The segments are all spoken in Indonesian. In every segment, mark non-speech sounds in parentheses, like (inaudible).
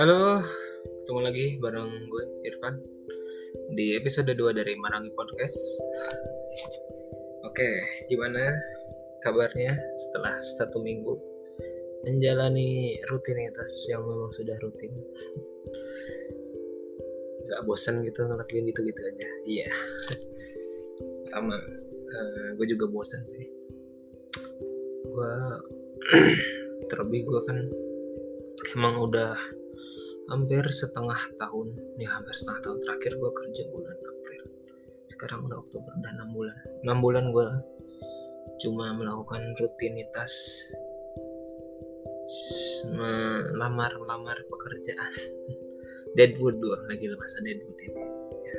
Halo, ketemu lagi bareng gue Irfan di episode 2 dari Marangi Podcast. Oke, gimana kabarnya setelah satu minggu menjalani rutinitas yang memang sudah rutin? Gak bosan gitu ngelakuin gitu-gitu aja? Iya, sama. Uh, gue juga bosan sih. Gue (clears throat) terlebih gue kan emang udah hampir setengah tahun ya hampir setengah tahun terakhir gue kerja bulan April. Sekarang udah Oktober dan 6 bulan. 6 bulan gue cuma melakukan rutinitas melamar melamar pekerjaan. (laughs) Deadwood gue lagi masa deadwood ini. Ya.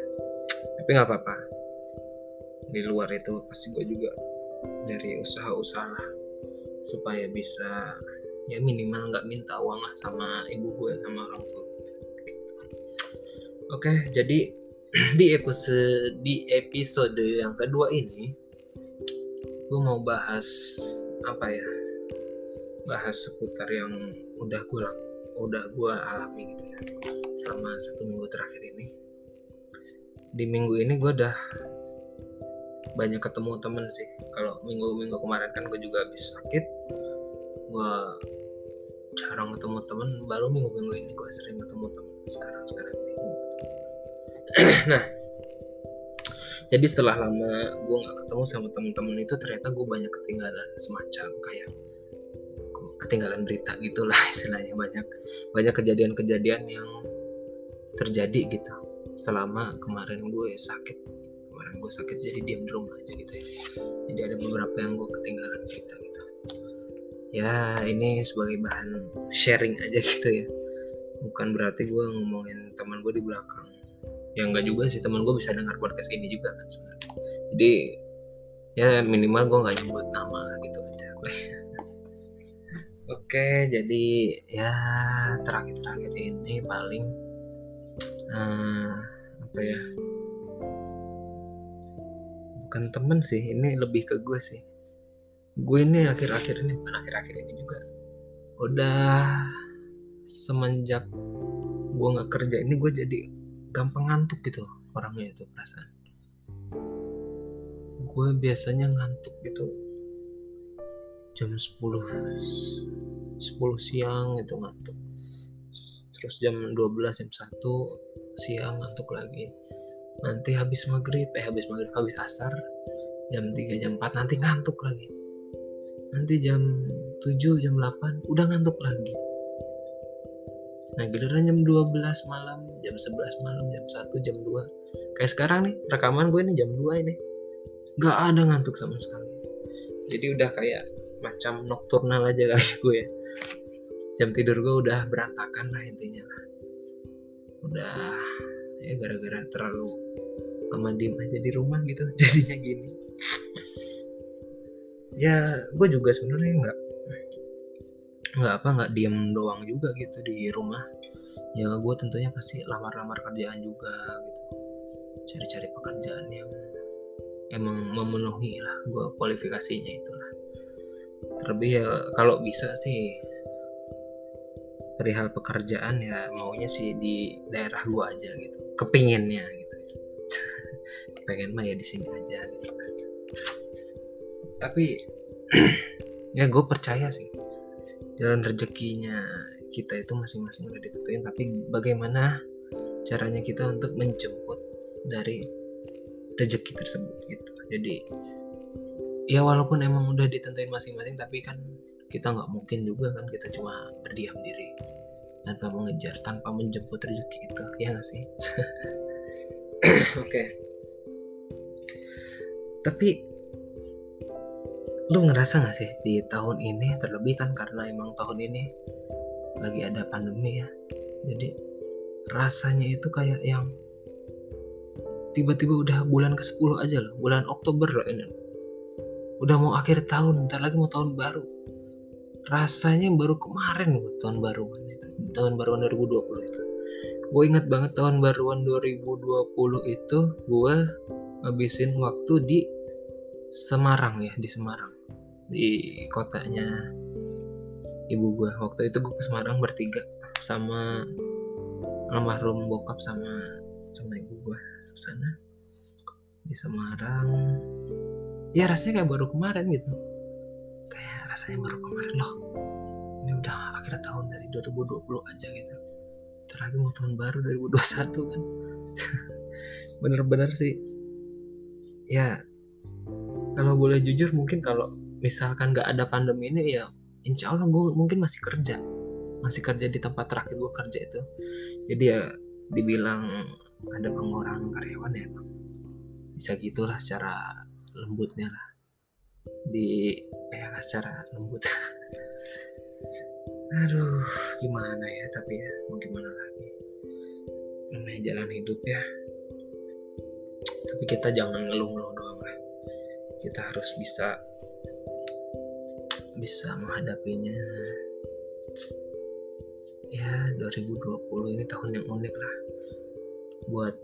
tapi nggak apa-apa. Di luar itu pasti gue juga dari usaha-usaha supaya bisa ya minimal nggak minta uang lah sama ibu gue sama orang tua Oke, jadi (clears throat) di episode di episode yang kedua ini gue mau bahas apa ya? Bahas seputar yang udah gue udah gue alami gitu ya selama satu minggu terakhir ini. Di minggu ini gue udah banyak ketemu temen sih. Kalau minggu-minggu kemarin kan gue juga habis sakit, gue jarang ketemu temen. Baru minggu-minggu ini gue sering ketemu temen. Sekarang sekarang (clears throat) nah jadi setelah lama gue nggak ketemu sama temen-temen itu ternyata gue banyak ketinggalan semacam kayak ketinggalan berita gitulah (laughs) istilahnya. Banyak banyak kejadian-kejadian yang terjadi gitu. Selama kemarin gue sakit kemarin gue sakit jadi diam di rumah aja gitu ya. Jadi ada beberapa yang gue ketinggalan berita gitu. Ya ini sebagai bahan sharing aja (laughs) gitu ya. Bukan berarti gue ngomongin teman gue di belakang yang enggak juga sih teman gue bisa dengar podcast ini juga kan sebenarnya. Jadi ya minimal gue nggak nyebut nama gitu aja. (laughs) Oke jadi ya terakhir-terakhir ini paling uh, apa ya? Bukan temen sih ini lebih ke gue sih. Gue ini akhir-akhir ini bukan akhir-akhir ini juga. Udah semenjak gue nggak kerja ini gue jadi gampang ngantuk gitu orangnya itu perasaan. Gue biasanya ngantuk gitu jam 10 10 siang itu ngantuk. Terus jam 12 jam 1 siang ngantuk lagi. Nanti habis maghrib eh habis maghrib habis asar jam 3 jam 4 nanti ngantuk lagi. Nanti jam 7 jam 8 udah ngantuk lagi. Nah giliran jam 12 malam, jam 11 malam, jam 1, jam 2 Kayak sekarang nih, rekaman gue nih jam 2 ini. Gak ada ngantuk sama sekali. Jadi udah kayak macam nokturnal aja kali (laughs) gue. Ya Jam tidur gue udah berantakan lah intinya. Udah ya gara-gara terlalu lama diem aja di rumah gitu (laughs) jadinya gini. Ya gue juga sebenarnya nggak nggak apa nggak diem doang juga gitu di rumah ya gue tentunya pasti lamar-lamar kerjaan juga gitu. Cari-cari pekerjaan yang emang memenuhi lah gue kualifikasinya itulah. Terlebih ya kalau bisa sih perihal pekerjaan ya maunya sih di daerah gue aja gitu. Kepinginnya gitu. (laughs) Pengen mah ya di sini aja gitu. Tapi (clears throat) ya gue percaya sih jalan rezekinya kita itu masing-masing udah ditentuin tapi bagaimana caranya kita untuk menjemput dari rezeki tersebut gitu jadi ya walaupun emang udah ditentuin masing-masing tapi kan kita nggak mungkin juga kan kita cuma berdiam diri tanpa mengejar tanpa menjemput rezeki itu ya nggak sih (clears throat) oke okay. tapi lu ngerasa gak sih di tahun ini terlebih kan karena emang tahun ini lagi ada pandemi ya. Jadi rasanya itu kayak yang tiba-tiba udah bulan ke 10 aja loh bulan Oktober loh ini. Udah mau akhir tahun ntar lagi mau tahun baru. Rasanya baru kemarin loh tahun baru itu. Tahun baruan 2020 itu. Gue ingat banget tahun baruan 2020 itu gue habisin waktu di Semarang ya di Semarang. Di kotanya ibu gue waktu itu gue ke Semarang bertiga sama almarhum bokap sama sama ibu gue sana di Semarang. Ya rasanya kayak baru kemarin gitu. Kayak rasanya baru kemarin loh ini udah akhir tahun dari 2020 aja gitu. Terakhir mau tahun baru 2021 kan. (laughs) Bener-bener sih. Ya kalau boleh jujur mungkin kalau misalkan gak ada pandemi ini ya insya Allah gue mungkin masih kerja. Masih kerja di tempat terakhir gue kerja itu. Jadi ya dibilang ada pengurangan karyawan ya emang bisa gitulah secara lembutnya lah. Di ya secara lembut. (laughs) Aduh gimana ya tapi ya mau gimana lagi? Namanya jalan hidup ya. Tapi kita jangan ngeluh-ngeluh doang lah. Kita harus bisa bisa menghadapinya. Ya 2020 ini tahun yang unik lah. Buat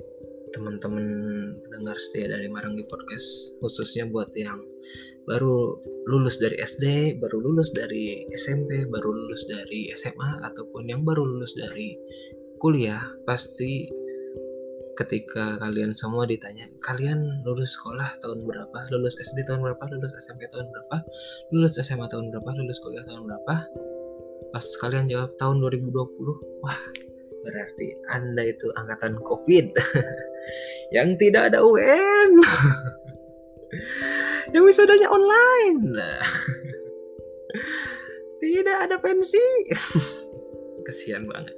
teman-teman pendengar setia dari Maranggi Podcast khususnya buat yang baru lulus dari SD, baru lulus dari SMP, baru lulus dari SMA ataupun yang baru lulus dari kuliah pasti ketika kalian semua ditanya kalian lulus sekolah tahun berapa? Lulus SD tahun berapa? Lulus SMP tahun berapa? Lulus SMA tahun berapa? Lulus kuliah tahun berapa? Pas kalian jawab tahun 2020 wah berarti anda itu angkatan covid (laughs) yang tidak ada UN (laughs) yang wisudanya online. (laughs) Tidak ada pensi. Kesian banget.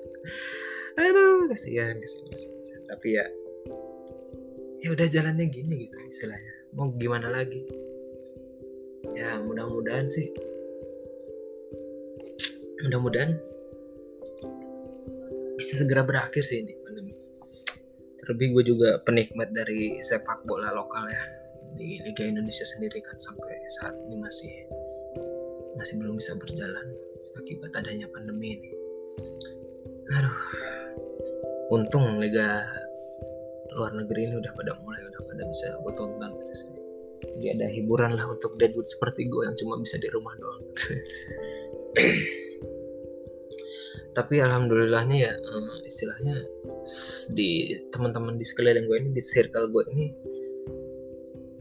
Aduh kesian kesian, kesian, kesian. Tapi ya ya udah jalannya gini gitu istilahnya. Mau gimana lagi? Ya mudah-mudahan sih. Mudah-mudahan bisa segera berakhir sih ini pandemi. Terlebih gue juga penikmat dari sepak bola lokal ya. Di Liga Indonesia sendiri kan sampai saat ini masih masih belum bisa berjalan akibat adanya pandemi ini. Aduh untung Liga luar negeri ini udah pada mulai udah pada bisa gue tonton gitu sih. Jadi ada hiburan lah untuk deadwood seperti gue yang cuma bisa di rumah doang. (clears throat) Tapi alhamdulillahnya ya eh, istilahnya di teman-teman di sekeliling gue ini di circle gue ini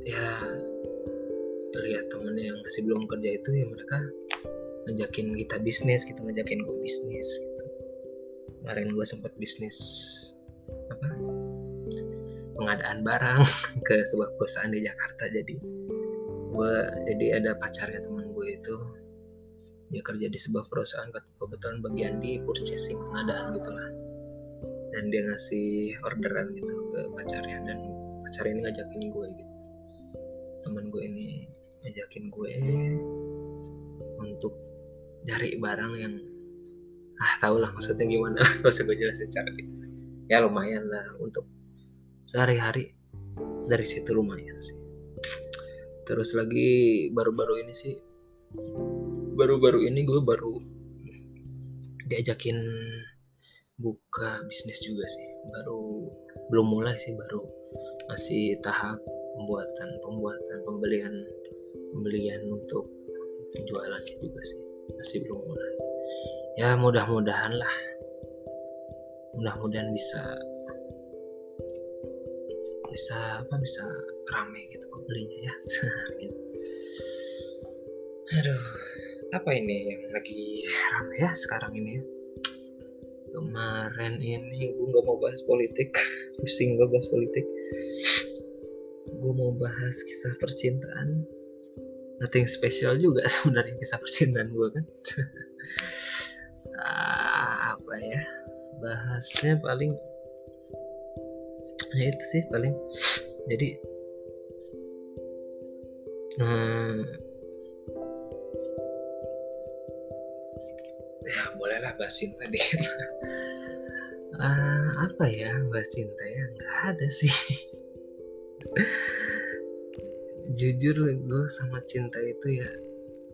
ya lihat temen yang masih belum kerja itu ya mereka ngajakin kita bisnis gitu ngajakin gue bisnis gitu kemarin gue sempat bisnis apa pengadaan barang (laughs) ke sebuah perusahaan di Jakarta. Jadi gue jadi ada pacarnya teman gue itu. Dia kerja di sebuah perusahaan kebetulan bagian di purchasing pengadaan gitulah. Dan dia ngasih orderan gitu ke pacarnya. Dan pacar ini ngajakin gue gitu. Teman gue ini ngajakin gue untuk cari barang yang ah tau lah maksudnya gimana. (laughs) Gak gue jelasin cara ya lumayan lah untuk sehari-hari. Dari situ lumayan sih. Terus lagi baru-baru ini sih baru-baru ini gue baru diajakin buka bisnis juga sih. Baru belum mulai sih baru masih tahap pembuatan pembuatan pembelian pembelian untuk penjualannya juga sih. Masih belum mulai ya mudah-mudahan lah. Mudah-mudahan bisa bisa apa bisa rame gitu pembelinya ya. (laughs) Aduh apa ini yang lagi rame ya sekarang ini ya? Kemarin ini gue nggak mau bahas politik. (laughs) Pusing gue bahas politik. Gue mau bahas kisah percintaan. Nothing special juga (laughs) sebenarnya kisah percintaan gue kan apa ya bahasnya paling ya itu sih paling jadi hmm, ya bolehlah bahas cinta dikit. Uh, (laughs) apa ya bahas cinta ya? Nggak ada sih. (laughs) Jujur gue sama cinta itu ya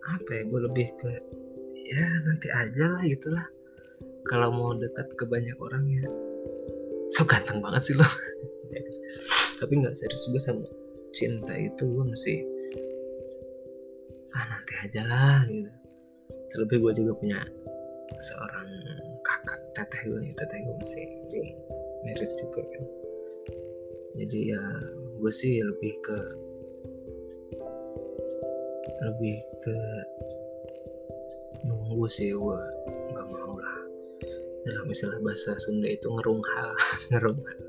apa ya gue lebih ke ya nanti aja lah gitulah. Kalau mau dekat ke banyak orang ya so ganteng banget sih lo. (laughs) Tapi nggak serius gue sama cinta itu gue masih ah nanti aja lah gitu. Terlebih gue juga punya seorang kakak teteh gue teteh gue masih merit juga kan. Jadi ya gue sih lebih ke lebih ke gue nggak mau lah. Dalam istilah bahasa Sunda itu ngerung hal (laughs) ngerung hal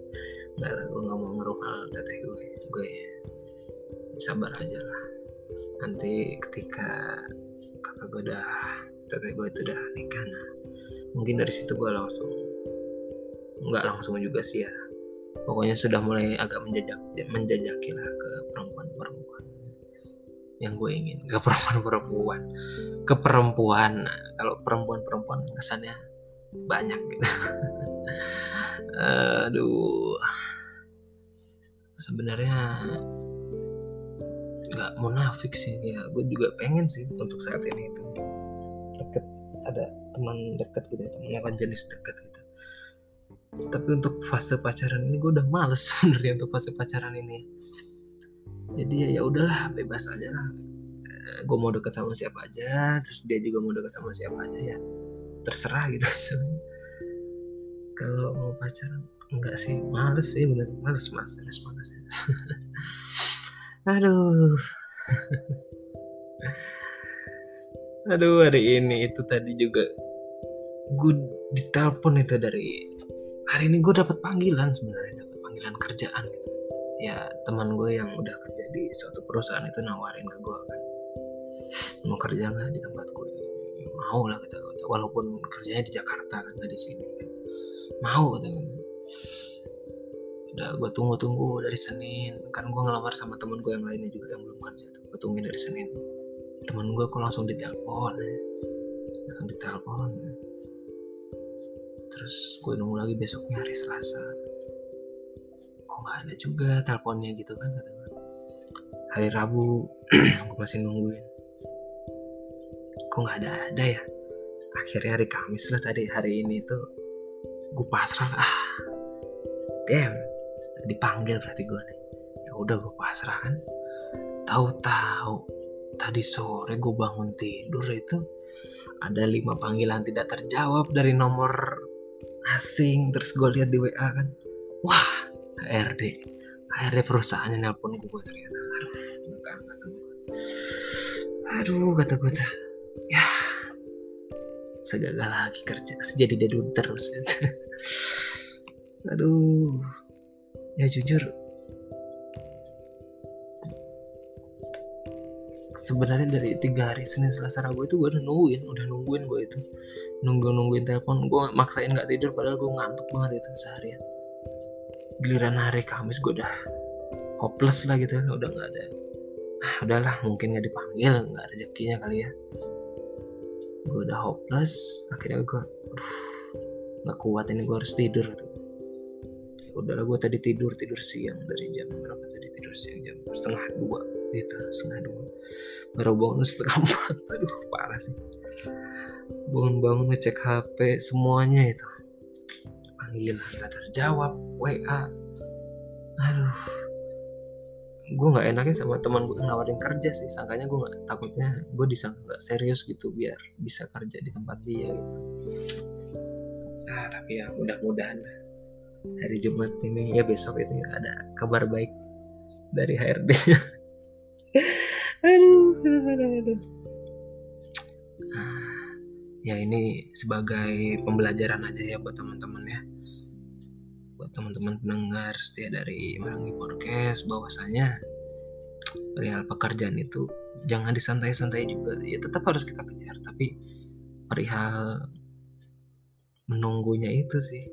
nggak lah gue nggak mau ngerung hal teteh gue gue sabar aja lah. Nanti ketika kakak gue udah teteh gue itu udah nikah nah mungkin dari situ gue langsung nggak langsung juga sih ya. Pokoknya sudah mulai agak menjajak menjajaki lah ke perempuan-perempuan yang gue ingin ke perempuan-perempuan. Ke perempuan nah, kalau perempuan-perempuan kesannya banyak gitu. (laughs) Aduh. Sebenarnya nggak munafik sih ya gue juga pengen sih untuk saat ini itu. Deket ada teman dekat gitu teman lawan jenis dekat gitu. Tapi untuk fase pacaran ini gue udah males (laughs) sebenarnya untuk fase pacaran ini jadi ya udahlah bebas aja lah. Eh, gue mau deket sama siapa aja terus dia juga mau deket sama siapa aja ya terserah gitu. (laughs) Kalau mau pacaran enggak sih. Males sih bener. Males mas males males. (laughs) Aduh. (laughs) Aduh hari ini itu tadi juga gue ditelepon itu dari hari ini gue dapat panggilan sebenarnya dapat panggilan kerjaan gitu ya teman gue yang udah kerja di suatu perusahaan itu nawarin ke gue kan mau kerja nggak di tempat gue mau lah kata gue walaupun kerjanya di Jakarta kan di sini. Mau kata gue udah gue tunggu-tunggu dari Senin. Kan gue ngelamar sama temen gue yang lainnya juga yang belum kerja tuh. Gue tungguin dari Senin. Temen gue kok langsung ditelepon. Langsung ditelepon. Terus gue nunggu lagi besoknya hari Selasa nggak ada juga teleponnya gitu kan kata hari Rabu (clears throat) gue masih nungguin. Kok nggak ada ada ya? Akhirnya hari Kamis lah tadi hari ini tuh gue pasrah. Ah damn. Dipanggil berarti gue nih. Ya udah gue pasrah kan. Tahu-tahu tadi sore gue bangun tidur itu ada lima panggilan tidak terjawab dari nomor asing terus gue lihat di WA kan. Wah HRD HRD perusahaannya nelpon gue ternyata aduh gak angkat sama gue aduh kata gue tuh. Ya. Segagal lagi kerja sejadi dedun terus. Aduh. Ya jujur. Sebenarnya dari tiga hari Senin Selasa Rabu itu gue udah nungguin udah nungguin gue itu. Nunggu nungguin telepon gue maksain nggak tidur padahal gue ngantuk banget itu seharian giliran hari Kamis gue udah hopeless lah gitu udah nggak ada ah udahlah mungkin nggak dipanggil nggak rezekinya kali ya. Gue udah hopeless akhirnya gue nggak kuat ini gue harus tidur gitu. Ya udahlah gue tadi tidur tidur siang dari jam berapa tadi tidur siang? Jam setengah dua gitu setengah dua. Baru bangun setengah empat (laughs) aduh parah sih. Bangun-bangun ngecek HP semuanya itu panggilan gak terjawab WA aduh. Gue nggak enaknya sama teman gue nawarin kerja sih. Sangkanya gue nggak takutnya gue disangka nggak serius gitu biar bisa kerja di tempat dia gitu. Nah tapi ya mudah-mudahan hari Jumat ini ya besok itu ya ada kabar baik dari HRD (laughs) aduh, aduh, aduh, aduh. Ah, ya ini sebagai pembelajaran aja ya buat teman-teman ya buat teman-teman pendengar setia dari Marangi Podcast bahwasanya perihal pekerjaan itu jangan disantai-santai juga. Ya tetap harus kita kejar tapi perihal menunggunya itu sih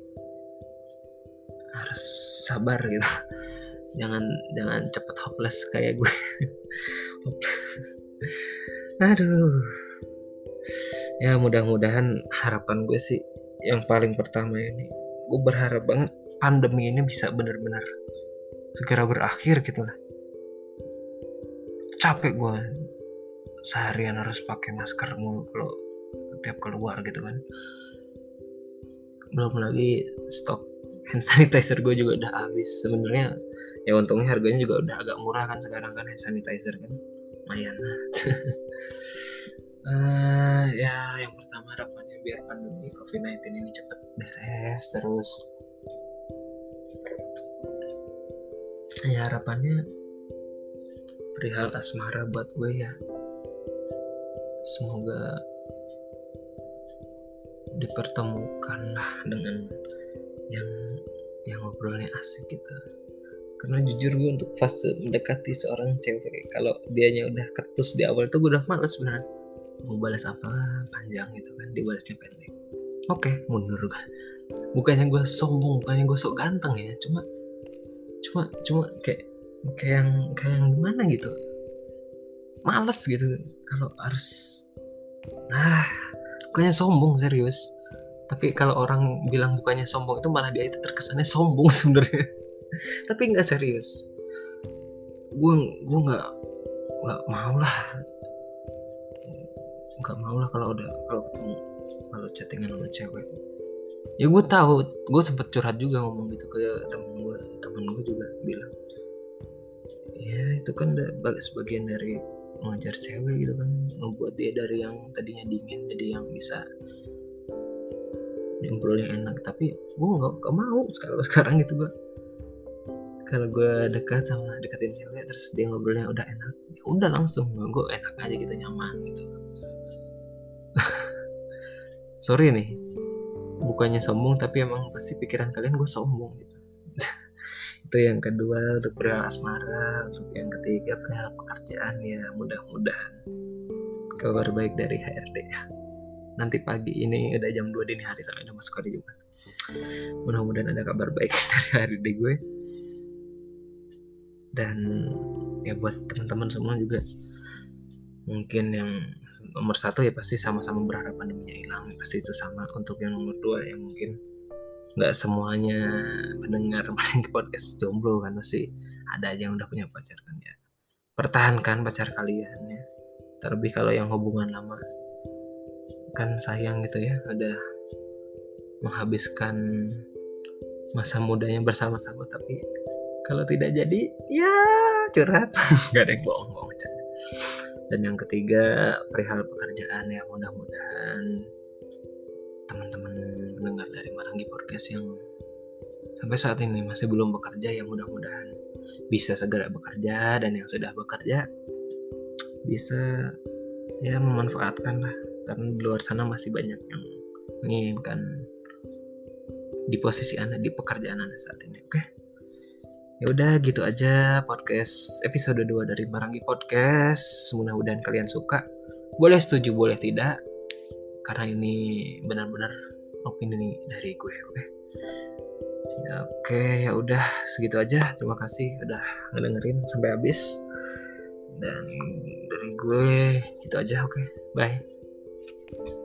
harus sabar gitu. (laughs) Jangan jangan cepet hopeless kayak gue. (laughs) Aduh. Ya mudah-mudahan harapan gue sih yang paling pertama ini gue berharap banget pandemi ini bisa benar-benar segera berakhir gitu lah. Capek gue seharian harus pakai masker mulu kalau tiap keluar gitu kan. Belum lagi stok hand sanitizer gue juga udah habis. Sebenarnya ya untungnya harganya juga udah agak murah kan sekarang kan hand sanitizer kan. Lumayan. Uh, (laughs) ya yang pertama harapannya biar pandemi covid-19 ini cepet beres terus ya harapannya perihal asmara buat gue ya. Semoga dipertemukan lah dengan yang yang ngobrolnya asik gitu. Karena jujur gue untuk fase mendekati seorang cewek kalau dianya udah ketus di awal tuh gue udah males beneran. Mau balas apa panjang gitu kan dibalasnya pendek. Oke mundur. Gue bukannya gue sombong bukannya gue sok ganteng ya cuma cuma cuma kayak kayak yang kayak yang gimana gitu. Males gitu kalau harus nah bukannya sombong serius. Tapi kalau orang bilang bukannya sombong itu malah dia itu terkesannya sombong (laughs) sebenarnya. Tapi nggak serius. Gue gue nggak nggak mau lah. Nggak mau lah kalau udah kalau ketemu kalau chattingan sama cewek ya gue tahu. Gue sempet curhat juga ngomong gitu ke temen gue temen gue juga bilang ya itu kan sebagian dari mengajar cewek gitu kan. Membuat dia dari yang tadinya dingin jadi yang bisa ngobrolnya enak. Tapi gue nggak mau sekarang (laughs) sekarang gitu gue kalau gue dekat sama deketin cewek terus dia ngobrolnya udah enak ya udah langsung gue enak aja gitu nyaman gitu. (laughs) Sorry nih bukannya sombong tapi emang pasti pikiran kalian gue sombong gitu. (laughs) Itu yang kedua untuk perihal asmara untuk yang ketiga perihal pekerjaan ya mudah-mudahan kabar baik dari HRD (laughs) nanti pagi ini udah jam 2 dini hari sampai udah masuk hari Jumat. Mudah-mudahan ada kabar baik (laughs) dari HRD gue. Dan ya buat teman-teman semua juga mungkin yang nomor satu ya pasti sama-sama berharap pandeminya hilang. Pasti itu sama untuk yang nomor dua ya mungkin. Nggak semuanya mendengar main ke podcast jomblo kan pasti ada aja yang udah punya pacar kan ya. Pertahankan pacar kalian ya. Terlebih kalau yang hubungan lama kan sayang gitu ya udah menghabiskan masa mudanya bersama-sama. Tapi kalau tidak jadi ya curhat. (laughs) Nggak ada yang bohong-bohong dan yang ketiga perihal pekerjaan ya mudah-mudahan teman-teman mendengar dari Marangi Podcast yang sampai saat ini masih belum bekerja ya mudah-mudahan bisa segera bekerja dan yang sudah bekerja bisa ya memanfaatkan lah karena di luar sana masih banyak yang menginginkan di posisi anda di pekerjaan anda saat ini oke okay? Ya udah gitu aja podcast episode 2 dari Marangi Podcast. Mudah-mudahan kalian suka. Boleh setuju, boleh tidak. Karena ini benar-benar opini dari gue, oke? Okay? Ya oke, okay, ya udah segitu aja. Terima kasih udah ngedengerin sampai habis. Dan dari gue gitu aja, oke. Okay? Bye.